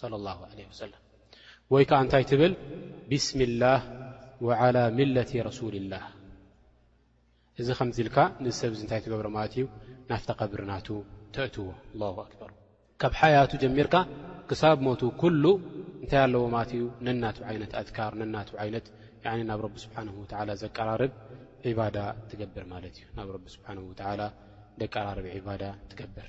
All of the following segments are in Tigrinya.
ሰለላሁ ዓለይሂ ወሰለም ወይ ከኣ እንታይ ትብል ቢስሚላህ ወዓላ ሚለቲ ረሱሊላህ እዚ ከምዚ ኢልካ ንዚ ሰብ እዚ እንታይ ትገብሮ ማለት እዩ ናፍቲ ቀብሪ ናቱ ተእትዎ ኣላሁ ኣክበር ካብ ሓያቱ ጀሚርካ ክሳብ ሞቱ ኩሉ እንታይ ኣለዎ ማለት እዩ ነናቱ ዓይነት ኣዝካር ነናቱ ዓይነት ያኒ ናብ ረቢ ስብሓንሁ ወተዓላ ዘቀራርብ ዒባዳ ትገብር ማለት እዩ ናብ ረቢ ስብሓንሁ ወተዓላ ደቀራርብ ዒባዳ ትገብር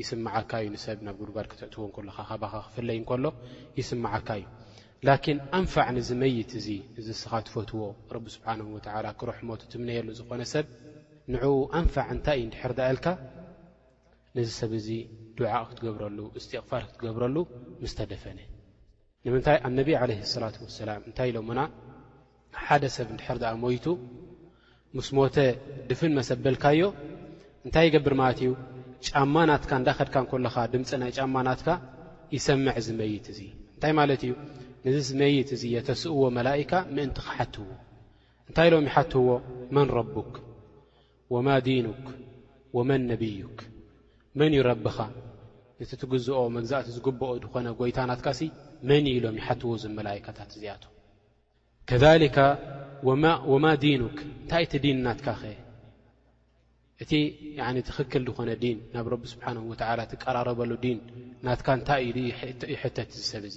ይስምዓካ እዩ ንሰብ ናብ ጉድጓድ ከተእትዎ እንከለኻ ካባኻ ክፍለይ እንከሎ ይስምዓካ እዩ ላኪን ኣንፋዕ ንዚ መይት እዚ ንዚ እስኻ ትፈትዎ ረቢ ስብሓንሁ ወተዓላ ክርሕሞ ትትምነየሉ ዝኾነ ሰብ ንዕኡ ኣንፋዕ እንታይ እዩ እንድሕር ዳኣ ኢልካ ነዚ ሰብ እዚ ዱዓ ክትገብረሉ እስትቕፋር ክትገብረሉ ምስ ተደፈነ ንምንታይ ኣነቢ ዓለይሂ ሰላቱ ወሰላም እንታይ ኢሎሙና ሓደ ሰብ እንድሕር ደኣ ሞይቱ ምስ ሞተ ድፍን መሰበልካዮ እንታይ ይገብር ማለት እዩ ጫማ ናትካ እንዳኸድካ እንኮለኻ ድምፂ ናይ ጫማ ናትካ ይሰምዕ እዚ መይት እዙ እንታይ ማለት እዩ ንዝስ መይት እዙ የተስእዎ መላእካ ምእንቲ ክሓትዎ እንታይ ኢሎም ይሓትዎ መን ረቡክ ወማ ዲኑክ ወመን ነብዩክ መን እዩ ረብኻ ነቲ ትግዝኦ መግዛእቲ ዝግብኦ ዝኾነ ጎይታ ናትካሲ መን እዩ ኢሎም ይሓትዎ እዞም መላኢካታት እዚኣቶም ከዛሊካ ወማ ዲኑክ እንታይ እቲ ዲን ናትካኸ እቲ ትኽክል ዝኾነ ዲን ናብ ረቢ ስብሓን ወተዓላ ትቀራረበሉ ዲን ናትካ እንታይ ኢሉ ይሕተት ዝሰብ እዙ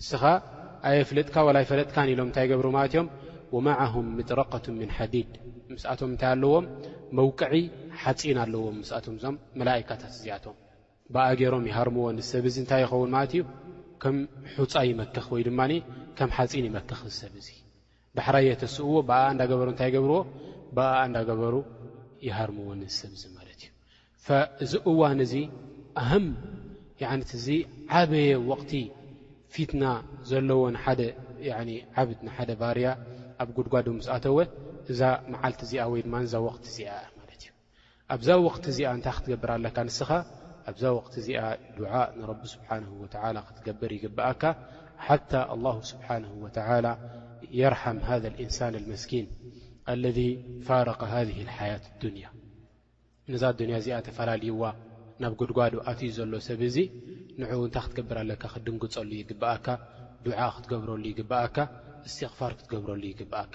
ንስኻ ኣየፍለጥካ ወላ ኣይፈለጥካን ኢሎም እንታይ ይገብሩ ማለት እዮም ወመዐሁም ምጥረቀቱ ምን ሓዲድ ምስኣቶም እንታይ ኣለዎም መውቅዒ ሓፂን ኣለዎም ምስኣቶም እዞም መላእካታት እዚኣቶም ብኣ ገይሮም ይሃርምዎ ንሰብ እዚ እንታይ ይኸውን ማለት እዩ ከም ሑፃ ይመክኽ ወይ ድማ ከም ሓፂን ይመክኽ ዝሰብ እዚ ዳሕራይ የተስእዎ ብኣኣ እንዳ ገበሩ እንታይ ይገብርዎ ብኣኣ እንዳ ገበሩ ይሃርምዎ ነዚ ሰብ እዚ ማለት እዩ ፈእዚ እዋን እዚ ኣህም ያኒ እዚ ዓበየ ወቅቲ ፊትና ዘለዎ ንሓደ ያኒ ዓብድ ንሓደ ባርያ ኣብ ጉድጓዱ ምስ ኣተወ እዛ መዓልቲ እዚኣ ወይ ድማ እዛ ወቅቲ እዚኣ ማለት እዩ ኣብዛ ወቕቲ እዚኣ እንታይ ክትገብር ኣለካ ንስኻ ኣብዛ ወቕቲ እዚኣ ዱዓእ ንረቢ ስብሓንሁ ወተዓላ ክትገብር ይግብኣካ ሓታ ኣላሁ ስብሓንሁ ወተዓላ የርሓም ሃዛ ልእንሳን ኣልመስኪን ኣለዚ ፋረቀ ሃዚህ ልሓያት ዱንያ ነዛ ኣዱንያ እዚኣ ተፈላልይዋ ናብ ጉድጓዱ ኣትዩ ዘሎ ሰብ እዙ ንዕኡ እንታይ ክትገብር ኣለካ ክድንግፀሉ ይግብኣካ ዱዓ ክትገብረሉ ይግብኣካ እስትቕፋር ክትገብረሉ ይግብኣካ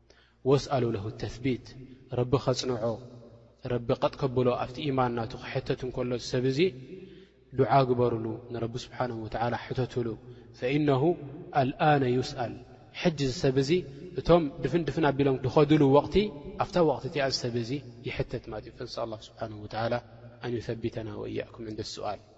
ወስኣሉ ለሁ ተስቢት ረቢ ከጽንዖ ረቢ ቀጥ ከብሎ ኣብቲ ኢማን ናቱ ክሕተት እንከሎ እዚ ሰብ እዚ ዱዓ ግበርሉ ንረቢ ስብሓንሁ ወተዓላ ሕተትሉ ፈኢነሁ ኣልኣነ ዩስኣል ሕጂ እዚ ሰብ እዚ እቶም ድፍን ድፍን ኣቢሎም ዝኸድሉ ወቕቲ ኣብታ ወቕቲ እቲኣ እዚ ሰብ እዚ ይሕተት ማለት እዩ ፈንስኣላ ስብሓንሁ ወተዓላ ኣን ዩሰቢተና ወእያእኩም ዕንደ ስኣል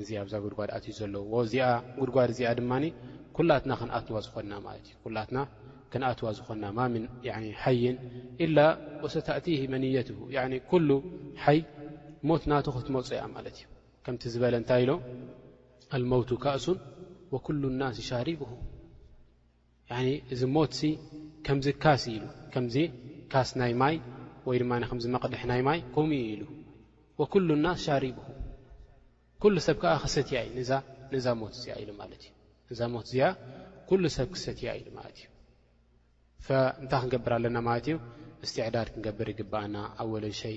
እዚ ኣብዛ ጉድጓድ ኣትዩ ዘሎ ወዚኣ ጉድጓድ እዚኣ ድማ ኩላትና ክንኣትዋ ዝኾንና ማለት እዩ ኩላትና ክንኣትዋ ዝኾንና ማ ምን ሓይን ኢላ ወሰታእቲሂ መንየትሁ ኩሉ ሓይ ሞት ናቱ ክትመፁ እያ ማለት እዩ ከምቲ ዝበለ እንታይ ኢሎ ኣልመውቱ ካእሱን ወኩሉ ናስ ሻሪብሁ እዚ ሞት ከምዚ ካስ ኢሉ ከምዚ ካስ ናይ ማይ ወይ ድማ ከምዚ መቕድሕ ናይ ማይ ከምኡ እዩ ኢሉ ወኩሉ ናስ ሻሪብኹ ኩሉ ሰብ ከዓ ክሰትያ እዩ ነዛ ሞት እዚኣ ኢሉ ማለት እዩ ነዛ ሞት እዚኣ ኩሉ ሰብ ክሰትያ ኢሉ ማለት እዩ እንታይ ክንገብር ኣለና ማለት እዩ እስትዕዳድ ክንገብር ይግብኣና ኣወለንሸይ